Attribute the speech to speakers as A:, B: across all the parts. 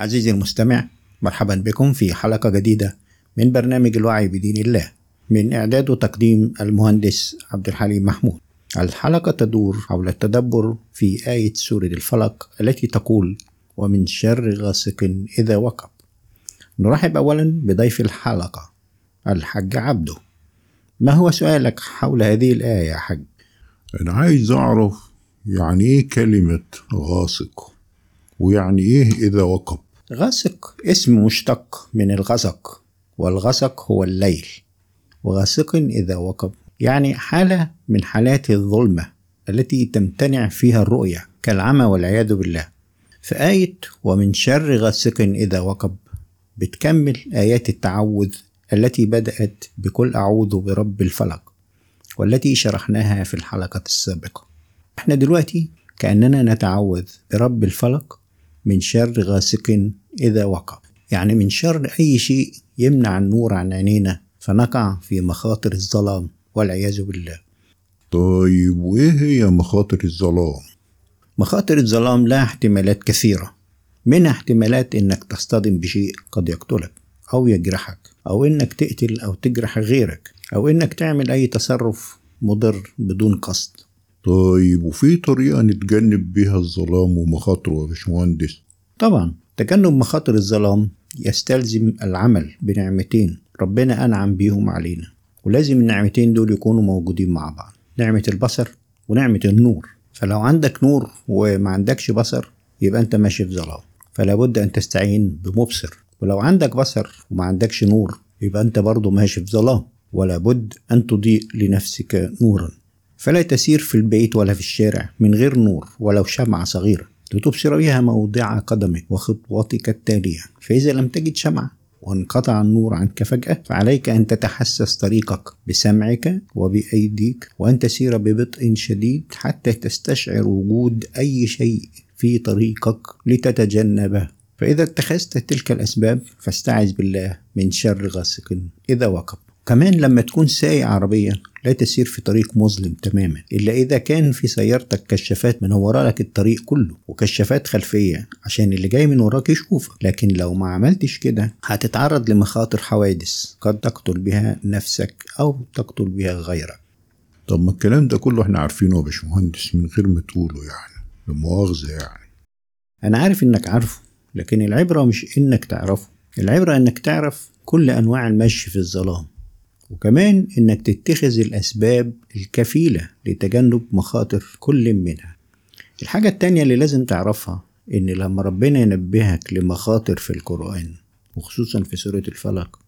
A: عزيزي المستمع مرحبا بكم في حلقة جديدة من برنامج الوعي بدين الله من إعداد وتقديم المهندس عبد الحليم محمود. الحلقة تدور حول التدبر في آية سورة الفلق التي تقول ومن شر غاسق إذا وقب نرحب أولا بضيف الحلقة الحج عبده. ما هو سؤالك حول هذه الآية يا حج؟
B: أنا عايز أعرف يعني إيه كلمة غاسق؟ ويعني إيه إذا وقب؟
A: غاسق. اسم مشتق من الغسق والغسق هو الليل. وغاسق إذا وقب. يعني حالة من حالات الظلمة التي تمتنع فيها الرؤية كالعمى والعياذ بالله. فآية ومن شر غاسق إذا وقب. بتكمل آيات التعوذ التي بدأت بكل أعوذ برب الفلق والتي شرحناها في الحلقة السابقة. إحنا دلوقتي كأننا نتعوذ برب الفلق من شر غاسق إذا وقب يعني من شر أي شيء يمنع النور عن عينينا فنقع في مخاطر الظلام والعياذ بالله.
B: طيب وإيه هي مخاطر الظلام؟
A: مخاطر الظلام لها احتمالات كثيرة. منها احتمالات إنك تصطدم بشيء قد يقتلك أو يجرحك أو إنك تقتل أو تجرح غيرك أو إنك تعمل أي تصرف مضر بدون قصد.
B: طيب وفي طريقة نتجنب بيها الظلام ومخاطره يا باشمهندس
A: طبعا تجنب مخاطر الظلام يستلزم العمل بنعمتين ربنا أنعم بيهم علينا ولازم النعمتين دول يكونوا موجودين مع بعض نعمة البصر ونعمة النور. فلو عندك نور وما عندكش بصر يبقى أنت ماشي في ظلام فلا بد أن تستعين بمبصر. ولو عندك بصر وما عندكش نور يبقى أنت برضه ماشي في ظلام ولا بد أن تضيء لنفسك نورا. فلا تسير في البيت ولا في الشارع من غير نور ولو شمعة صغيرة. لتبصر بها موضع قدمك وخطواتك التالية. فإذا لم تجد شمعة وانقطع النور عنك فجأة فعليك أن تتحسس طريقك بسمعك وبأيديك وأن تسير ببطء شديد حتى تستشعر وجود أي شيء في طريقك لتتجنبه. فإذا اتخذت تلك الأسباب فاستعذ بالله من شر غاسق إذا وقب كمان لما تكون سايق عربية لا تسير في طريق مظلم تماما إلا إذا كان في سيارتك كشافات منورة لك الطريق كله وكشافات خلفية عشان اللي جاي من وراك يشوفك. لكن لو ما عملتش كده هتتعرض لمخاطر حوادث قد تقتل بها نفسك أو تقتل بها غيرك.
B: طب ما الكلام ده كله إحنا عارفينه يا باشمهندس من غير ما تقوله يعني لمؤاخذة يعني.
A: أنا عارف إنك عارفه لكن العبرة مش إنك تعرفه. العبرة إنك تعرف كل أنواع المشي في الظلام. وكمان إنك تتخذ الأسباب الكفيلة لتجنب مخاطر كل منها. الحاجة التانية اللي لازم تعرفها إن لما ربنا ينبهك لمخاطر في القرآن وخصوصا في سورة الفلق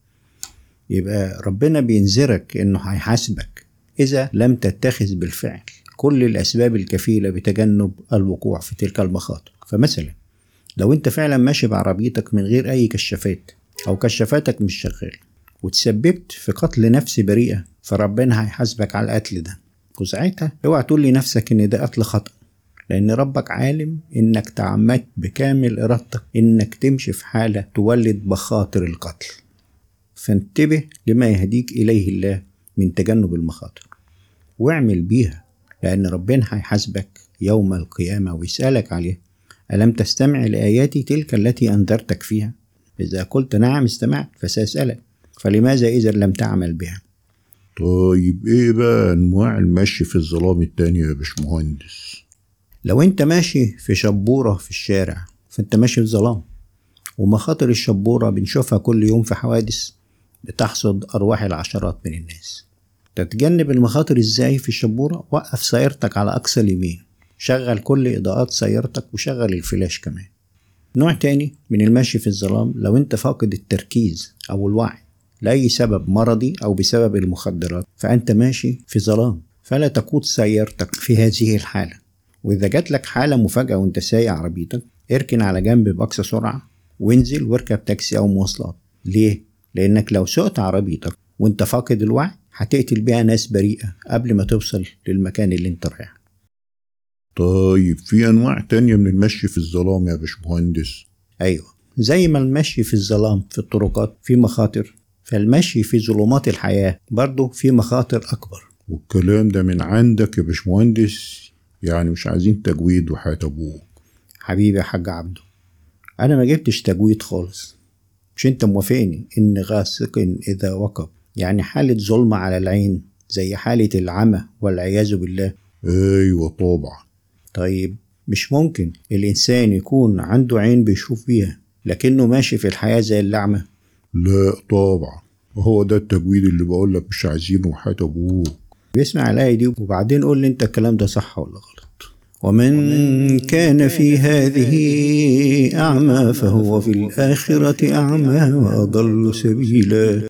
A: يبقى ربنا بينذرك إنه هيحاسبك إذا لم تتخذ بالفعل كل الأسباب الكفيلة بتجنب الوقوع في تلك المخاطر. فمثلا لو أنت فعلا ماشي بعربيتك من غير أي كشافات أو كشافاتك مش شغالة وتسببت في قتل نفس بريئة فربنا هيحاسبك على القتل ده. وساعتها اوعى تقول لنفسك إن ده قتل خطأ لأن ربك عالم إنك تعمدت بكامل إرادتك إنك تمشي في حالة تولد مخاطر القتل. فانتبه لما يهديك إليه الله من تجنب المخاطر. واعمل بيها لأن ربنا هيحاسبك يوم القيامة ويسألك عليها. ألم تستمع لآياتي تلك التي أنذرتك فيها؟ إذا قلت نعم استمعت فسأسألك. فلماذا إذا لم تعمل بها؟
B: طيب إيه بقى أنواع المشي في الظلام التاني يا باشمهندس؟
A: لو أنت ماشي في شبورة في الشارع فأنت ماشي في ظلام ومخاطر الشبورة بنشوفها كل يوم في حوادث بتحصد أرواح العشرات من الناس. تتجنب المخاطر إزاي في الشبورة؟ وقف سيارتك على أقصى اليمين شغل كل إضاءات سيارتك وشغل الفلاش كمان. نوع تاني من المشي في الظلام لو أنت فاقد التركيز أو الوعي لأي سبب مرضي أو بسبب المخدرات فأنت ماشي في ظلام. فلا تقود سيارتك في هذه الحالة. وإذا جات لك حالة مفاجأة وأنت سايق عربيتك اركن على جنب بأقصى سرعة وانزل واركب تاكسي أو مواصلات. ليه؟ لأنك لو سقت عربيتك وأنت فاقد الوعي هتقتل بيها ناس بريئة قبل ما توصل للمكان اللي أنت رايح
B: طيب في أنواع تانية من المشي في الظلام يا باشمهندس؟
A: أيوة. زي ما المشي في الظلام في الطرقات في مخاطر فالمشي في ظلمات الحياة برضه في مخاطر أكبر.
B: والكلام ده من عندك يا باشمهندس؟ يعني مش عايزين تجويد وحياة أبوك.
A: حبيبي يا حاج عبده أنا ما جبتش تجويد خالص. مش أنت موافقني إن غاسق إذا وقب؟ يعني حالة ظلمة على العين زي حالة العمى والعياذ بالله.
B: أيوه طبعا.
A: طيب مش ممكن الإنسان يكون عنده عين بيشوف بيها لكنه ماشي في الحياة زي الأعمى؟
B: لا طبعا وهو ده التجويد اللي بقول لك مش عايزينه وحياة أبوك.
A: بيسمع الآية دي وبعدين قول لي أنت الكلام ده صح ولا غلط. ومن كان في هذه أعمى فهو في الآخرة أعمى وأضل سبيلا.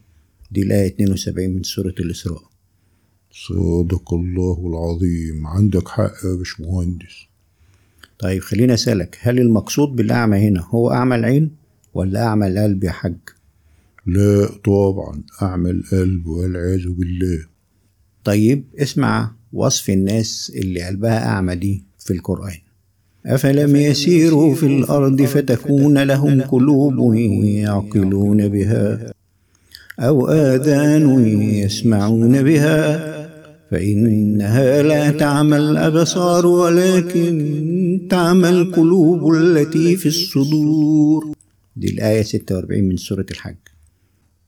A: دي الآية 72 من سورة الإسراء.
B: صدق الله العظيم. عندك حق يا باشمهندس.
A: طيب خليني أسألك هل المقصود بالأعمى هنا هو أعمى العين ولا أعمى القلب يا حاج؟
B: لا طبعا أعمى القلب والعياذ بالله.
A: طيب اسمع وصف الناس اللي قلبها أعمى دي في القرآن. أفلم يسيروا في الأرض فتكون لهم قلوب يعقلون بها أو آذان يسمعون بها. فإنها لا تعمى الأبصار ولكن تعمى القلوب التي في الصدور. دي الآية 46 من سورة الحج.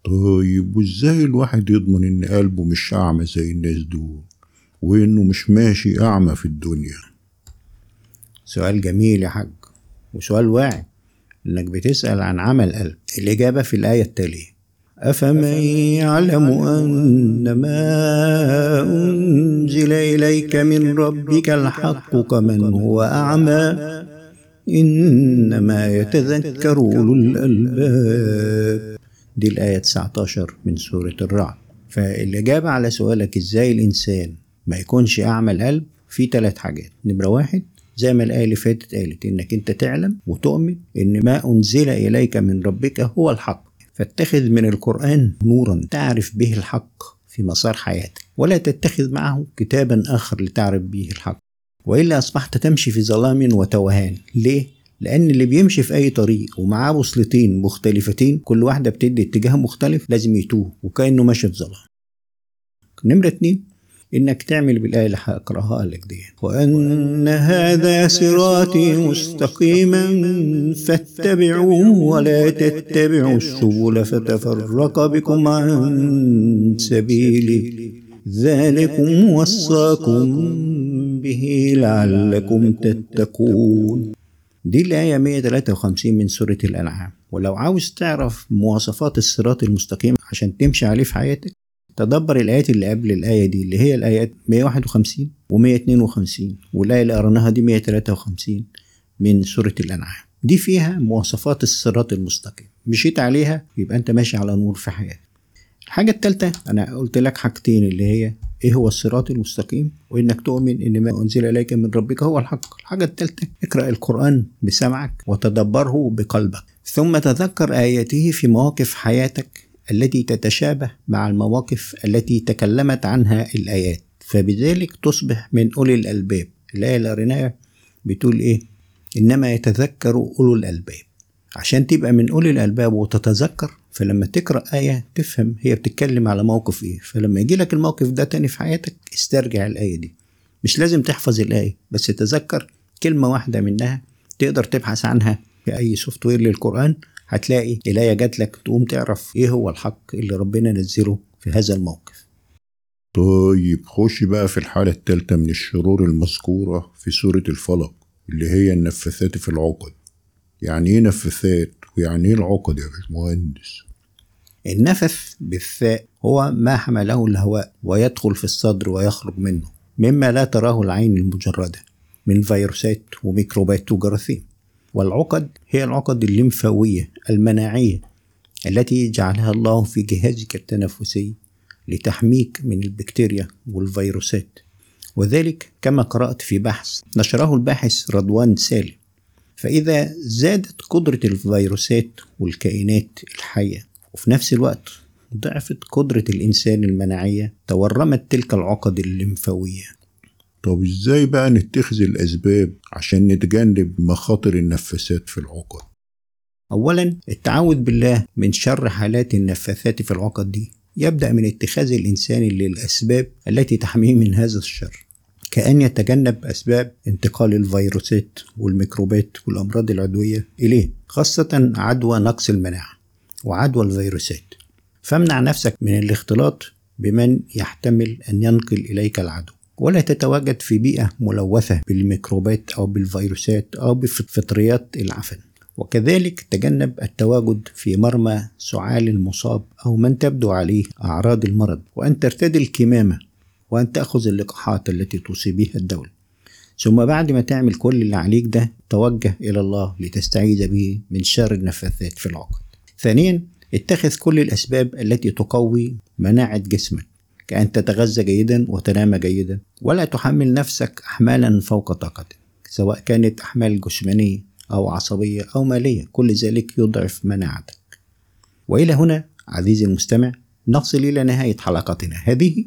B: طيب وازاي الواحد يضمن إن قلبه مش أعمى زي الناس دول وإنه مش ماشي أعمى في الدنيا؟
A: سؤال جميل يا حاج وسؤال واعي إنك بتسأل عن عمل قلب. الإجابة في الآية التالية أفمن يعلم أن ما أنزل إليك من ربك الحق كمن هو أعمى إنما يتذكر أولو الألباب. دي الآية 19 من سورة الرعد. فالإجابة على سؤالك إزاي الإنسان ما يكونش أعمى القلب؟ في ثلاث حاجات. نمرة واحد زي ما الآية اللي فاتت قالت إنك أنت تعلم وتؤمن إن ما أنزل إليك من ربك هو الحق. فاتخذ من القرآن نورا تعرف به الحق في مسار حياتك ولا تتخذ معه كتابا آخر لتعرف به الحق. وإلا أصبحت تمشي في ظلام وتوهان. ليه؟ لأن اللي بيمشي في أي طريق ومعاه بوصلتين مختلفتين كل واحدة بتدي اتجاه مختلف لازم يتوه وكأنه ماشي في ظلام. نمرة اتنين إنك تعمل بالآية اللي هقراها لك دي. وأن هذا صراطي مستقيما فاتبعوه ولا تتبعوا السبل فتفرق بكم عن سبيله ذلكم وصاكم به لعلكم تتقون. دي الآية 153 من سورة الأنعام. ولو عاوز تعرف مواصفات الصراط المستقيم عشان تمشي عليه في حياتك تدبر الآيات اللي قبل الآية دي اللي هي الآيات 151 و152 والآية اللي قرناها دي 153 من سورة الأنعام. دي فيها مواصفات الصراط المستقيم. مشيت عليها يبقى أنت ماشي على نور في حياتك. الحاجة التالتة أنا قلت لك حاجتين اللي هي إيه هو الصراط المستقيم؟ وإنك تؤمن إن ما أنزل إليك من ربك هو الحق. الحاجة التالتة اقرأ القرآن بسمعك وتدبره بقلبك. ثم تذكر آياته في مواقف حياتك التي تتشابه مع المواقف التي تكلمت عنها الآيات. فبذلك تصبح من أولي الألباب. الآية اللي قريناها بتقول إيه؟ إنما يتذكر أولو الألباب. عشان تبقى من أولي الألباب وتتذكر فلما تقرأ آية تفهم هي بتتكلم على موقف إيه. فلما يجي لك الموقف ده تاني في حياتك استرجع الآية دي. مش لازم تحفظ الآية بس تذكر كلمة واحدة منها تقدر تبحث عنها في أي software للقرآن. هتلاقي الآية جات لك تقوم تعرف إيه هو الحق اللي ربنا نزله في هذا الموقف.
B: طيب خش بقى في الحالة التالتة من الشرور المذكورة في سورة الفلق اللي هي النفاثات في العقد. يعني إيه نفاثات ويعني إيه العقد يا باشمهندس؟
A: النفث بالثاء هو ما حمله الهواء ويدخل في الصدر ويخرج منه مما لا تراه العين المجردة من فيروسات وميكروبات وجراثيم. والعقد هي العقد الليمفاوية المناعية التي جعلها الله في جهازك التنفسي لتحميك من البكتيريا والفيروسات. وذلك كما قرأت في بحث نشره الباحث رضوان سالم. فإذا زادت قدرة الفيروسات والكائنات الحية وفي نفس الوقت ضعفت قدرة الإنسان المناعية تورمت تلك العقد الليمفاوية.
B: طب إزاي بقى نتخذ الأسباب عشان نتجنب مخاطر النفاثات في العقد؟
A: أولا التعوذ بالله من شر حالات النفاثات في العقد دي. يبدأ من اتخاذ الإنسان للأسباب التي تحميه من هذا الشر. كأن يتجنب أسباب انتقال الفيروسات والميكروبات والأمراض العدوية إليه خاصة عدوى نقص المناعة وعدوى الفيروسات. فامنع نفسك من الاختلاط بمن يحتمل أن ينقل إليك العدو. ولا تتواجد في بيئة ملوثة بالميكروبات أو بالفيروسات أو بفطريات العفن. وكذلك تجنب التواجد في مرمى سعال المصاب أو من تبدو عليه أعراض المرض. وأن ترتدي الكمامة وأن تأخذ اللقاحات التي توصي بها الدولة. ثم بعد ما تعمل كل اللي عليك ده توجه إلى الله لتستعيذ به من شر النفاثات في العقد. ثانيا اتخذ كل الأسباب التي تقوي مناعة جسمك كأن تتغذى جيدا وتنام جيدا ولا تحمل نفسك أحمالا فوق طاقتك سواء كانت أحمال جسمانية أو عصبية أو مالية كل ذلك يضعف مناعتك. وإلى هنا عزيزي المستمع نصل إلى نهاية حلقتنا هذه.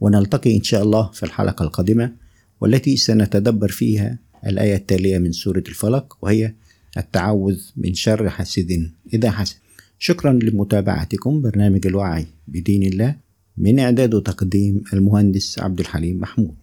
A: ونلتقي إن شاء الله في الحلقة القادمة والتي سنتدبر فيها الآية التالية من سورة الفلق وهي التعوذ من شر حاسد إذا حسد. شكرا لمتابعتكم برنامج الوعي بدين الله من إعداد وتقديم المهندس عبد الحليم محمود.